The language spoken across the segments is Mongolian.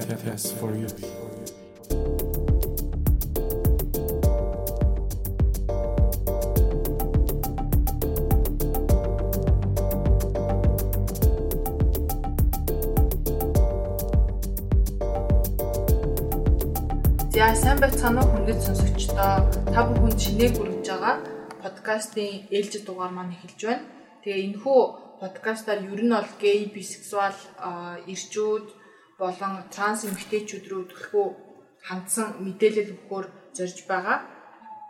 test for you. За сайн байцгаана уу хүндэт сонсогчдоо та бүхэн чинээ хүргэж байгаа подкастын ээлжид дугаар маань эхэлж байна. Тэгээ энэхүү подкастаар ер нь бол гей, бисексуал, ирчүүд болон транс эмэгтэйчүүд рүү төлхөө хандсан мэдээлэл өгөхөөр зорж байгаа.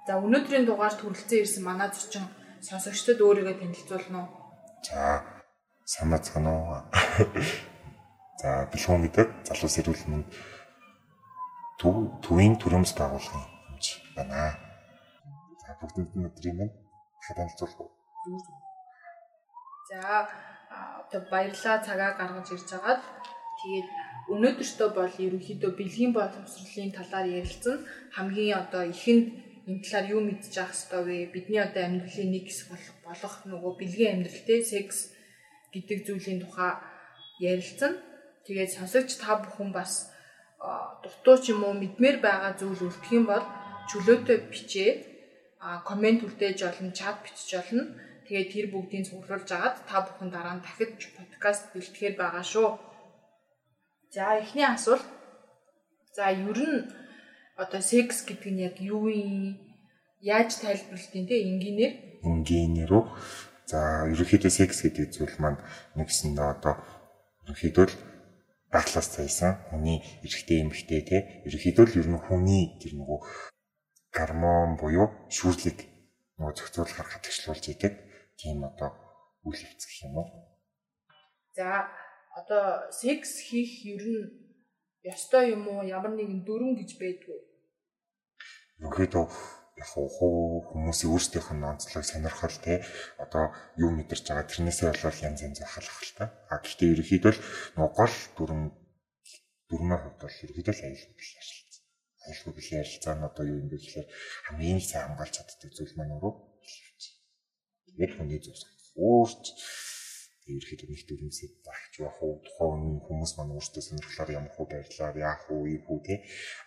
За өнөөдрийн дугаарт хүрэлцэн ирсэн манай зочин сонсогчдод өөрийгөө танилцуулна уу? За сайн бацгаана уу. За бэлгүүн гэдэг залуу сэрүүл мөн төв төвийн төрөмс байгууллагын хэмж байна. За бүгдэнд нь өдрийн минь танилцуулах уу? За одоо баярлалаа цагаа гаргаж ирж байгаад тэгээд өнөөдөртөө бол ерөнхийдөө бэлгийн боловсролын талаар ярилцсан хамгийн одоо ихэнд энэ талаар юу мэдчих хэвээр вэ? Бидний одоо амьдралын нэг хэсэг болох болох нөгөө бэлгийн амьдралтэй секс гэдэг зүйлийн тухай ярилцсан. Тэгээд сонсогч та бүхэн бас дутуу ч юм уу мэдмээр байгаа зүйл үлдэх юм бол чөлөөтэй бичээд комент үлдээж олно, чат бичиж олно. Тэгээд тэр бүгдийг цуглуулж агаад та бүхэн дараа нь дахиж подкаст бэлтгэхээр байгаа шүү. За эхний асуулт. За ер нь одоо секс гэдэг нь яг юу юм? Яаж тайлбарлалтын те энгийнээр? Энгийнээр үү? За ерөнхийдөө секс гэдэг зүйл маань нэгсэндээ одоо ерөнхийдөө л баглаас цайсан хүний эрэгтэй эмэгтэй те ерөнхийдөө л ер нь хүний тэр нөгөө гормон буюу шүүрлэг нөгөө зохицуулах хатагчлуулж идэг тийм одоо үйл явц гэх юм уу. За одоо секс хийх ер нь ёстой юм уу? Ямар нэгэн дүрм гэж байдгүй. Ерөнхийдөө яг хүмүүсийн өөрсдийнх нь онцлог сонирхол те одоо юу мэдэрч байгаа тэрнээсээ болол янз янз халах л та. А гэхдээ ерөнхийдөө л нөгөө гол дүрм дүрмийн хувьд бол ерөнхийдөө л аюулгүй биш ярилцсан. Аюулгүй биш ярилцаа нь одоо юу юм бэ гэхээр хамгийн сайн хамгаалж чаддаг зүйл маань өөрөө тэгээд хүний зөв уурч ерөөхдөө нэг дүрмсэд багч байх уу? Тухайн хүмүүс маань өөрсдөө сонирхлоор ямар хөө байрлаар яах уу ийх үү те?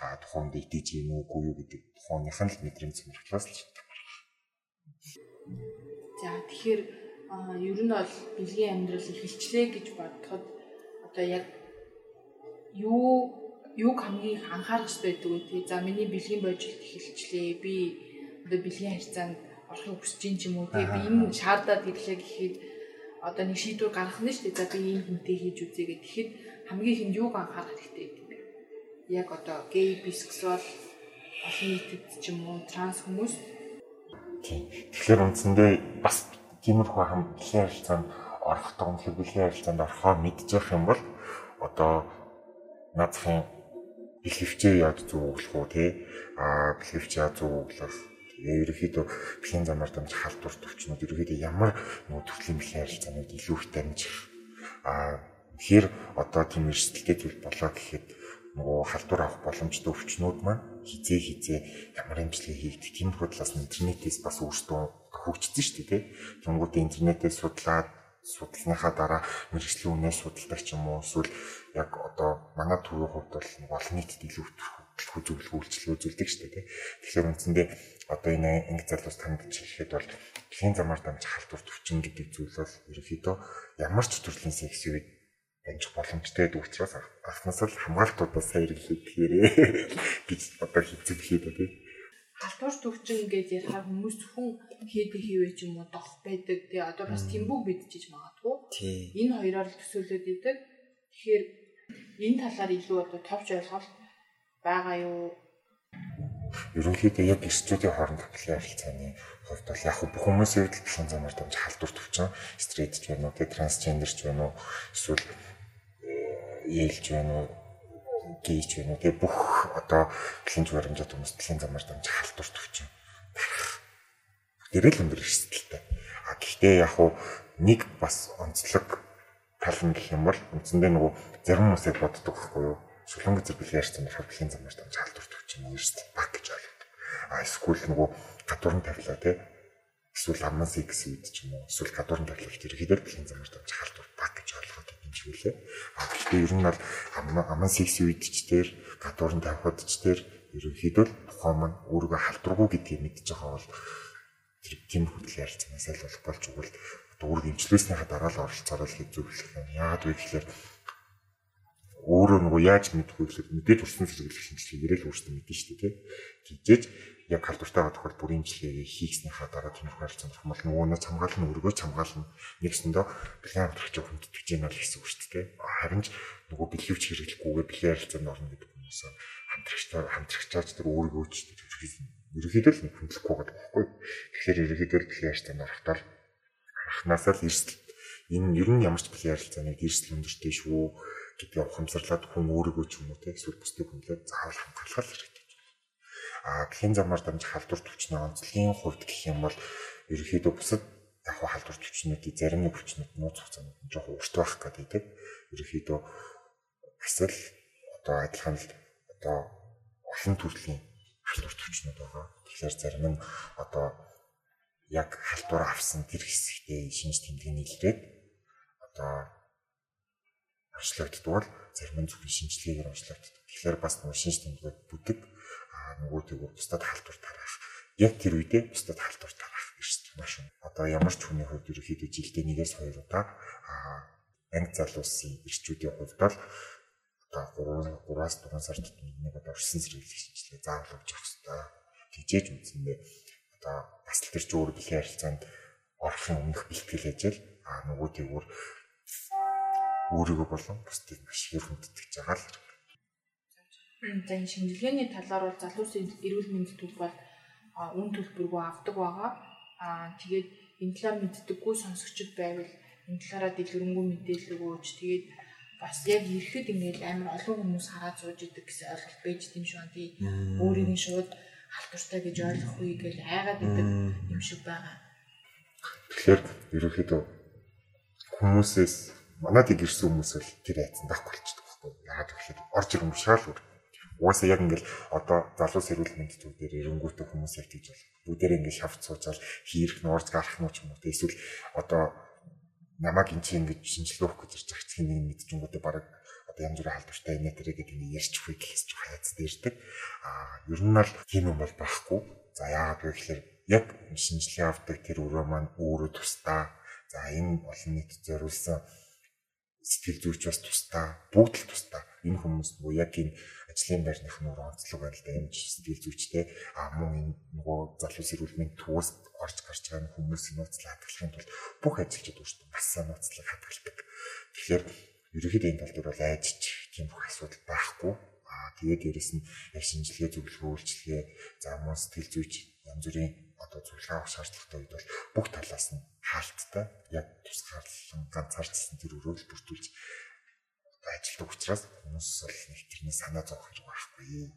А тухайн дэйтэж юм уугүй юу гэдэг тухайных нь л мэдрэмж сонирхлоос л За тэгэхээр ер нь бол бэлгийн амьдрал эхэлчлээ гэж бодоход одоо яг юу юг хамгийн их анхаарах хэрэгтэй байдаг вэ те за миний бэлгийн божилт эхэлчлээ би одоо бэлгийн харьцаанд орохыг хүсэж юм ч юм уу те би энэ шаардаад ирлээ гэхэд одоо нэг шийдвэр гаргах нь шүү дээ. За би ийм хүнтэй хийж үзье гэх. Тэгэхэд хамгийн ихэнд юуг анхаарах хэрэгтэй гэдэг? Яг одоо гей, бисексуал олон нийтэд ч юм уу транс хүмүүс Тэгэхээр үндсэндээ бас тиймэрхүү хам бэлгийн харилцаанд орохдоо үнэхээр бэлгийн харилцаанд орохоо мэдчих юм бол одоо наадахын бэлгэвчээ яаж зөв өглөх үү те а бэлгэвч яаж зөв өглөх ерөөхдөө бэлгийн замаар дамжих халдвар төвчнүүд ерөөхдөө ямар нөгөө төрлийн бэлгийн харилцаанууд илүү их дамжих а тэгэхээр одоо тийм эрсдэлтэй зүйл болоо гэхэд нөгөө халдвар авах боломжтой өвчнүүд маань хизээ хизээ ямар хэмжлэг хийгдэх талаас нь интернетээс бас өөртөө хөгжсөн шүү дээ тийм. Тэнгүүд интернетээс судлаад судалсныхаа дараа мэрэгжлийн үнээс судалдаг ч юм уу эсвэл яг одоо манай төвийн хувьд бол олон нийтэд илүү хөтөлбөр зөвлөгөө үйлчлэл үзүүлдэг шүү дээ. Тэгэхээр үндсэндээ одоо энэ анги залуус танд чихэхэд бол дэлхийн замаар дамжих халдвар төвчин гэдэг зүйл бол ерөнхийдөө ямар ч төрлийн секс үед амжих боломжтой гэдэг учраас анхнаас л хамгаалтуудаас сайн хэрэглэхээр гэж одоо хэвчээд хийдэг тийм халдвар төвчин гэж ярихаар хүмүүс зөвхөн хийдэг хийвэ ч юм уу дох байдаг. Тий одоо бас тэмбүг бидчихэж магадгүй. Энэ хоёроор л төсөөлөд идэг. Тэгэхээр энэ талаар илүү одоо товч ойлголт байгаа юу ерөнхийдөө яг эрсдлүүдийн хооронд хөтлөлийн харилцааны хувьд бол яг бүх хүмүүсийн хувьд л бэлэн замаар дамж халдвар төвчин стрейт ч байна уу, трансгендер ч байна уу, эсвэл ээлж байна уу, гейч байна уу. Тэгээ бүх одоо зүгээр хэмжээд хүмүүс бэлэн замаар дамж халдвар төвчин. Бүгдээрээ л өндөр эрсдэлтэй. А гэхдээ яг уу нэг бас онцлог тал нь гэх юм бол үндсэндээ нөгөө зарим хүмүүсээ боддог байхгүй юу? Шулуун зэрэг бэлэн ярьсан болохоор бэлэн замаар дамж халдвар төвчин эрсдэл баг гэж ойлгодог. А эсвэл нөгөө гадуурн тавилаа тий эсвэл амнаас X үед ч юм уу эсвэл гадуурн тавилаа гэхээр хэд бэлэн замаар дамж халдвар баг гэж ойлгоод хэмжүүлээ. А гэхдээ ер нь бол аман секс үед ч тэр гадуурн тавихад ч тэр ерөнхийдөө тухайн маань өөрийгөө халдваргүй гэдгийг мэдж байгаа бол тэр тийм хөдөл ярилцсанаас л болох болж өгвөл одоо үүрэг имжлүүлснийхаа дараа л оролцоорол хэзүү хэлэх юм. Яагаад вэ гэхээр өөрөө нөгөө яаж мэдгүй гэхээр мэдээж урсан зэрэглэх шинжилгээ ирээл өөрсдөө мэдэн шүү дээ тий. Тэгжээж яг халдвартайгаа тохиол бүрийн имчилгээ хийснийхаа дараа орох бол нөгөө нь хамгаална өргөө хамгаална нэгсэндээ бэлэн амтрагч хүндтгэж юм бол гэсэн үг шүү дээ. Харин ч нөгөө бэлэвч хэрэглэхгүйгээр бэлэн харилцаанд орно гэдэг хүмүүс хамтрагчтай хамтрагчаач тэр өөрийгөө ч ерөөхдөө л хүндлэхгүй байгаа байхгүй. Тэгэхээр ерөөхдөө бэлэн харилцаанд орохдоо анханасаа л эрсдэл энэ ер нь ямар ч бэлэн харилцааны эрсдэл өндөртэй шүү гэдгийг ухамсарлаад хүн өөрийгөө ч юм уу те эсвэл бусдыг хүнлээд заавал хамгаалах хэрэгтэй А гэхийн замаар дамжих халдвар төвчний онцлогийн хувьд гэх юм бол ерөөхдөө бусад яг халдвар төвчнүүдийн зарим нэг хүчнүүд нууц хугацаанд нь жоохон урт байх гэдэг. Ерөөхдөө бас л одоо адилхан л одоо олон төрлийн халдвар төвчнүүд байгаа. Тэгэхээр зарим нь одоо яг халдвар авсан тэр хэсэгтээ шинж тэмдгийг илрээд одоо орчлогддог бол зарим нь зөвхөн шинжилгээгээр орчлогддог. Тэгэхээр бас нэг шинж тэмдэг бүдэг нөгөөтэйгөө бусдад халдвар тарах. Яг тэр үедээ бусдад халдвар тарах гэж маш одоо ямар ч хүний хувьд ерөөхдөө жилдээ нэгээс хоёр удаа анги залуусын ирчүүдийн хувьд бол одоо 3 3-аас 4 сар тутмын нэг одоо орсон зэрэглэх шинжилгээ заавал өгч явах хэрэгтэй. Тэгжээж үзэндээ одоо бас л тэр ч өөр бэлэн харилцаанд орохын өмнөх бэлтгэл ажил а нөгөөтэйгөр өөрийгөө болон бусдыг маш их хүндтгэж байгаа л За энэ шинжилгээний талаар бол залуусын эрүүл мэндийн төв бол үн төлбөргүй авдаг байгаа. Аа тэгээд энэ талаар мэддэггүй сонсогчд байвал энэ талаараа дэлгэрэнгүй мэдээлэл өгөөч. Тэгээд бас яг ирэхэд ингээд амар олон хүмүүс хараад сууж идэг гэсэн ойлголт байж тийм шүү. Тий. Өөрийг нь шууд халтуртай гэж ойлгох үе гэж айгаад идэг юм шиг байгаа. Тэгэхээр ерөөхдөө хүмүүсээс манад ирсэн хүмүүс л тэр айцсан байхгүй болчихдог байхгүй. Яагаад гэвэл орж ирэн шаал үр Угаасаа яг ингээл одоо залуу сэрүүл мэнд төв дээр эренгүүтэй хүмүүс яг тийж бол бүгдээр ингээл шавц суучаал хийрэх нуурж гарах нь ч юм уу эсвэл одоо намайг эн чинь ингэж шинжилгээх гэж ирж байгаа чинь нэг мэдчихэнгүүтээ бараг одоо янз бүрийн халдвартай энэ гэдэг ингэ өгөх гэхээс ч хайцтай ирдэг. Аа ер нь л тийм юм бол байхгүй. За яагаад вэ гэхээр яг шинжилгээ авдаг тэр өрөө маань өөрөө тусдаа. За энэ олон нийт зориулсан сэтгэл зүйч бас тусдаа. Бүгд л тусдаа. Энэ хүмүүс нөгөө яг энэ ажлын байрных нь онцлог байна л да энэ сэтгэл зүйчтэй а мөн энэ нөгөө залуу сэрүүлмийн төвөөс орж гарч байгаа хүмүүсийн нууцлал хадгалахын тулд бүх ажилчид өөрсдөө бас нууцлал хадгалдаг. Тэгэхээр ерөнхийдөө энэ тал дээр бол айжч тийм бүх асуудал байхгүй. А тэгээд дээрэс нь яг шинжилгээ зөвлөгөө үйлчилгээ за мөн сэтгэл зүйч янз бүрийн одоо зөвлөгөө авах шаардлагатай үед бол бүх талаас нь хаалттай яг тусгаарлан ганцаарчсан тэр өрөөл бүртгүүлж ажилтдаг учраас хүмүүс бол нэг тэрний санаа зовох хэрэг байхгүй.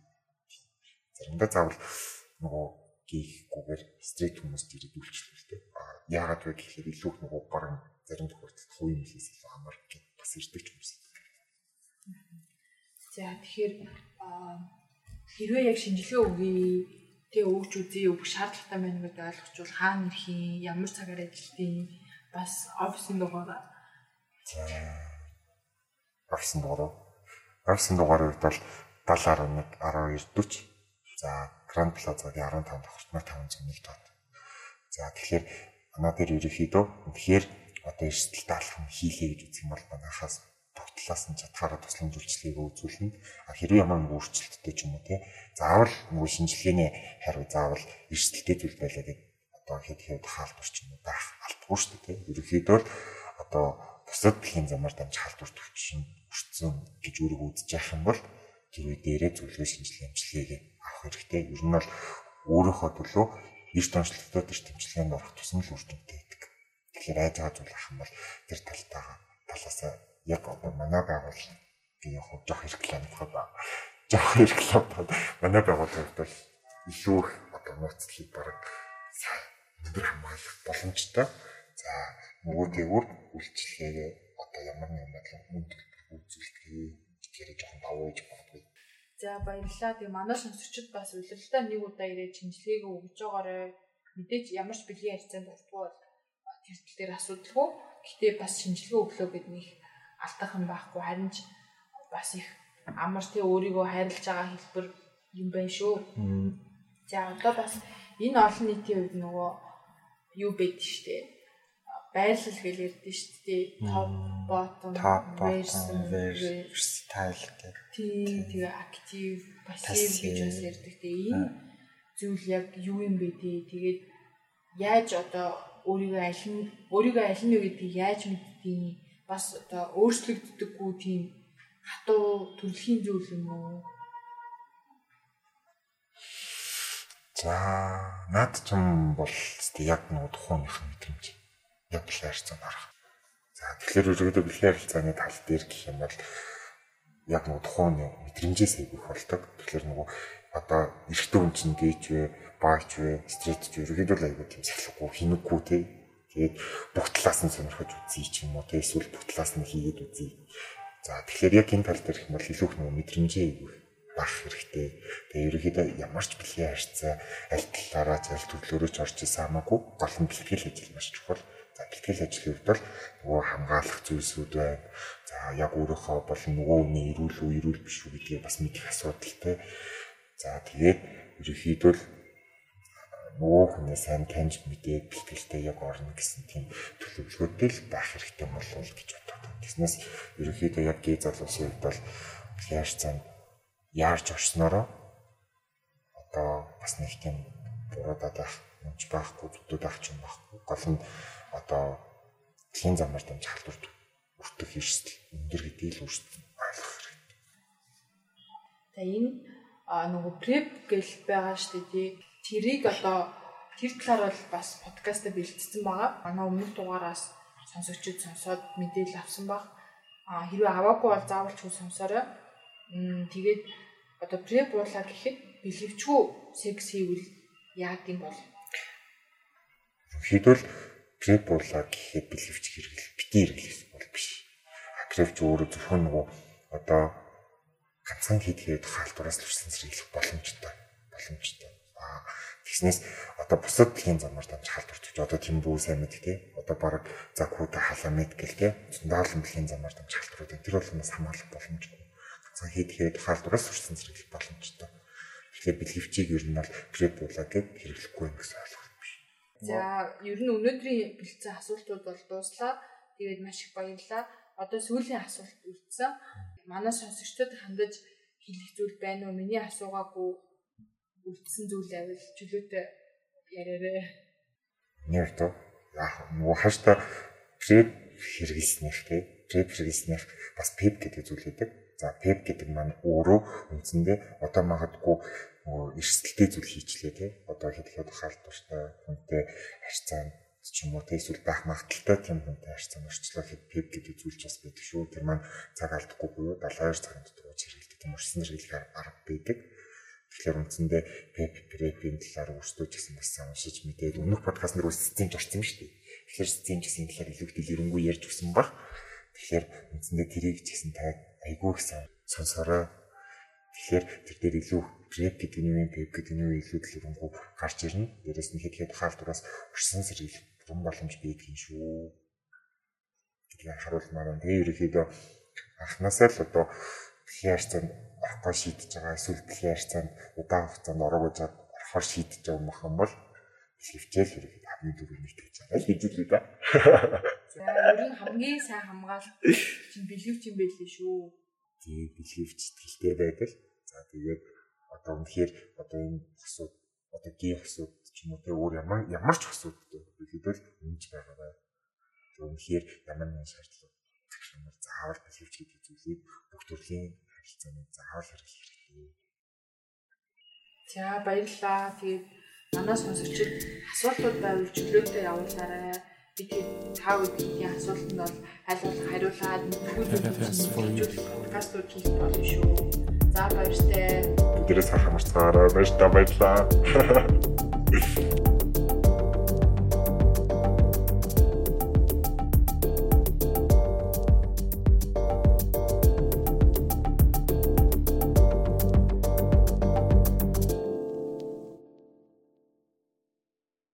Заримдаа заавал нөгөө гихгүйгээр стрит хүмүүст ирээд үйлчлүүлдэг. А яагаад вэ гэхээр илүү их нөгөө баран зарим тохиолдолд хувийн мэлээс илүү хамаар гэж бас ирдэг хүмүүс. За тэгэхээр хэрвээ яг шинжилгээ өгье тэг өгч үзье өгөх шаардлагатай байна гэдээ ойлгочвол хаана ирэх юм ямар цагаар ажилтیں۔ бас офисын дугаараа. За авсан дугаар. Авсан дугаарын үед бол 70.1 12.40. За Grand Plaza-гийн 15 давхрт 501 тоо. За тэгэхээр манай дээр ерөнхийдөө үнэхээр одоо эрсдэлтэй алхам хийлээ гэж үзэх юм бол манайхаас тогтлоос нь чадхаараа туслан үйлчлэгийг үзүүлнэ. А хэрвээ ямар нэг өөрчлөлттэй ч юм уу те заавал нөгөө шинжилгээний хариу заавал эрсдэлтэй зүйл байлаа гэдэг одоо хэд хэд хаалбарч юм байх алдгүй шүү дээ те. Ерөнхийдөө одоо бусад дэлхийн замаар дамжих халдвар төвчин өртсөн гэж өөрийгөө үзэж явах юм бол тэр үе дээрээ зөвлөгөө шинжилгээ эмчилгээг авах хэрэгтэй. Ер нь бол өөрийнхөө төлөө эрт онцлогтой тэр тэмцлэгэнд орох тусам л үр дүнтэй байдаг. Тэгэхээр айж байгаа зүйл ах юм бол тэр талтайгаа талаасаа яг одоо манай байгуул гэх яг жоох реклам хаа ба. Жоох реклам ба манай байгууллагад бол илүү их одоо нууцлыг бараг өндөр хамгаалах боломжтой. За нөгөөтэйгүр үйлчлэгээ одоо ямар нэгэн бодлон үнд үзүүлдэг гэхээр жоохон давуу гэж боддог. За баярлалаа. Тэгээ манай сонсогчид бас улирлаа нэг удаа ирээд шинжилгээг өгж байгаарай. Мэдээж ямар ч бэлгийн харьцаанд дурдгүй бол тэр тал дээр асуудалгүй. Гэтэ бас шинжилгээ өглөө гэдэг нэг алдах юм байхгүй харин ч бас их амар тий өөрийгөө хайрлаж байгаа хэлбэр юм байна шүү. За одоо бас энэ олон нийтийн үед нөгөө юу байд штэ байрлал гэж ярьдэн дээ. Top bottom versatile гэх. Тийм тэгээ active passive гэж бас ярьдаг. Тэгээ энэ зүйл яг юу юм бэ дээ? Тэгээд яаж одоо өөрийгөө аль нь өөрийгөө аль нь гэдгийг яаж мэддэг бас одоо өөрчлөгддөггүй тийм хатуу төрөлхийн зүйл юм уу? За наад ч юм бол яг нэг тухайных мэдрэмж яг бэлгийн харилцаанд харах. За тэгэхээр ерөөдөө бэлгийн харилцааны тал дээр гэх юм бол яг нэг тухайн мэдрэмжээс айгүйх болдог. Тэгэхээр нөгөө одоо эрэгтэй хүн чинь гээж вэ, баач вэ, стрит ч ерөөдөө айгүй тийм салхигүй, хинэггүй тий. Тэгээд бүх талаас нь сонирхож үзье ч юм уу тий. Эсвэл бүх талаас нь хийгээд үзье. За тэгэхээр яг энэ тал дээр их бол илүү их нөгөө мэдрэмжээ айгүйх бах хэрэгтэй. Тэгээ ерөөхдөө ямар ч бэлгийн харьцаа аль талаараа аль төрлөөрөө ч орж исэн хамаагүй гол нь бэлтгэл ажил маш чухал. За бэлтгэл ажлын хувьд бол нөгөө хамгаалах зүйлсүүд байна. За яг өөрөөхөө болон нөгөө хүний эрүүл үү, эрүүл биш үү гэдгийг бас мэдэх асуудалтай. За тэгээд ерөнхийдөө нөгөө хүнээ сайн таньж мэдээд бэлтгэлтэй яг орно гэсэн тийм төлөвлөгөөтэй л байх хэрэгтэй болов гэж боддог. Тэснээс ерөнхийдөө яг гээ залуусын хувьд бол яаж цаана яарч орсноороо одоо бас нэг тийм буруудаад байх, юмч байхгүй, зүтүүд байх юм байхгүй. Гол нь одоо дэлхийн замаар дамж халдварт өртөх эрсдэл өндөр гэдгийг л өөрсдөө ойлгох хэрэгтэй. За энэ нөгөө преп гэл байгаа шүү дээ. Тэрийг одоо тэр талаар бол бас подкастаа бэлтгэсэн байгаа. Манай өмнөх дугаараас сонсогчид сонсоод мэдээлэл авсан баг. А хэрвээ аваагүй бол заавал ч сонсоорой. Мм тэгээд одоо преп уулаа гэхэд бэлэвчгүй секс хийвэл яад юм бол Хэдвэл греп уулаа гэхэд бэлэвч хэрэгэл бити хэрэглэх бол биш. Грепч өөрөө зөвхөн нөгөө одоо ганцхан хийдгээд хаалтураас л үрсэн зэрэглэх боломжтой. Боломжтой. Аа тэгснээс одоо бусад дэлхийн замаар дамж гэж одоо тийм бүү сайн мэдэх тий. Одоо баг закуута халамэд гэл тий. Цэндаалан дэлхийн замаар дамж хаалтурууд тэр бол нас хамгаалах боломжгүй. Ганцхан хийдгээд хаалтураас үрсэн зэрэглэх боломжтой. Тэгэхээр бэлэвчийг ер нь бол греп уулаа гэд хэрэглэхгүй юм гэсэн ойлголт За ер нь өнөөдрийн бэлдсэн асуултууд бол дууслаа. Тэгээд маш их баярлалаа. Одоо сүүлийн асуулт үлдсэн. Манай сонсогчдод хандаж хэлэх зүйл байна уу? Миний асуугаагүй үлдсэн зүйл авил чөлөөтэй яриарэ. Нэг тоо. Яг нөгөө хааштай преп хэрэглэснэх тий. Преп хэрэглэснэх бас пеп гэдэг зүйл гэдэг. За пеп гэдэг маань өөрөө үндсэндээ одоо магадгүй эрсдэлтэй зүйл хийчлээ тий. Одоо хэдихэд хаалт туртай хүнтэй харьцаанд ч юм уу тий эсвэл байх магадaltaй тийм хүнтэй харьцаанд орчлоо хэд пеп гэдэг зүйлч бас байдаг шүү. Тэр маань цаг алдахгүй буюу 72 цагийн дотор хэрэглэдэг тийм өрсөн хэрэглэх арга байдаг. Тэгэхээр үндсэндээ пеп препийн талаар өөрсдөө ч гэсэн бас уншиж мэдээд өмнөх подкаст нэр үсцэн орсон шүү дээ. Тэгэхээр систем гэсэн талаар илүү дэлгэрэнгүй ярьж өгсөн баг. Тэгэхээр үндсэндээ тэрийг ч гэсэн та айгүй их сонсороо Тэгэхээр тэр дээр илүү преп гэдэг нь юм, пеп гэдэг нь юу илүү дэлгэрэнгүй гарч ирнэ. Дээрээс нь хэд хэд хаалтураас урьсан сэргийлэх бүрэн боломж юм шүү. гэдгийг харуулмаар байна. Тэгээ ерөөхдөө анхнаасаа л одоо дэлхийн харьцаанд орохгоо шийдэж байгаа эсвэл дэлхийн харьцаанд удаан хугацаанд ороогүй жаад орохоор шийдэж байгаа юм юм бол хөвчээл ерөөхдөө хамгийн түрүү нэгтгэж байгаа л гэж үү да. За нь хамгийн сайн хамгаалах чинь бэлэвч юм байлээ шүү. Тэгээ бэлэвч сэтгэлтэй байдаг. За тэгээд одоо үнэхээр одоо энэ хосууд одоо гээ хосууд ч юм уу те өөр ямар ямар ч хосуудтай хэлбэл үнж байгаа бай. Тэг үнэхээр ямар нэгэн шаардлага юм заавал бэлэвч гэдэг зүйлийг бүх төрлийн харилцааны заавал хэрэглэх хэрэгтэй. За баярлалаа. Тэгээд манай сонсогчид асуултууд байвал чөлөөтэй явуулаарай. Бид та бүхэн асуулт нь бол аль болох хариулаад нөгөөдөө подкастууд хийх болно шүү. За баяртай. Бүгдээрээ сайхан марцгаарай. Баяр та баярлаа.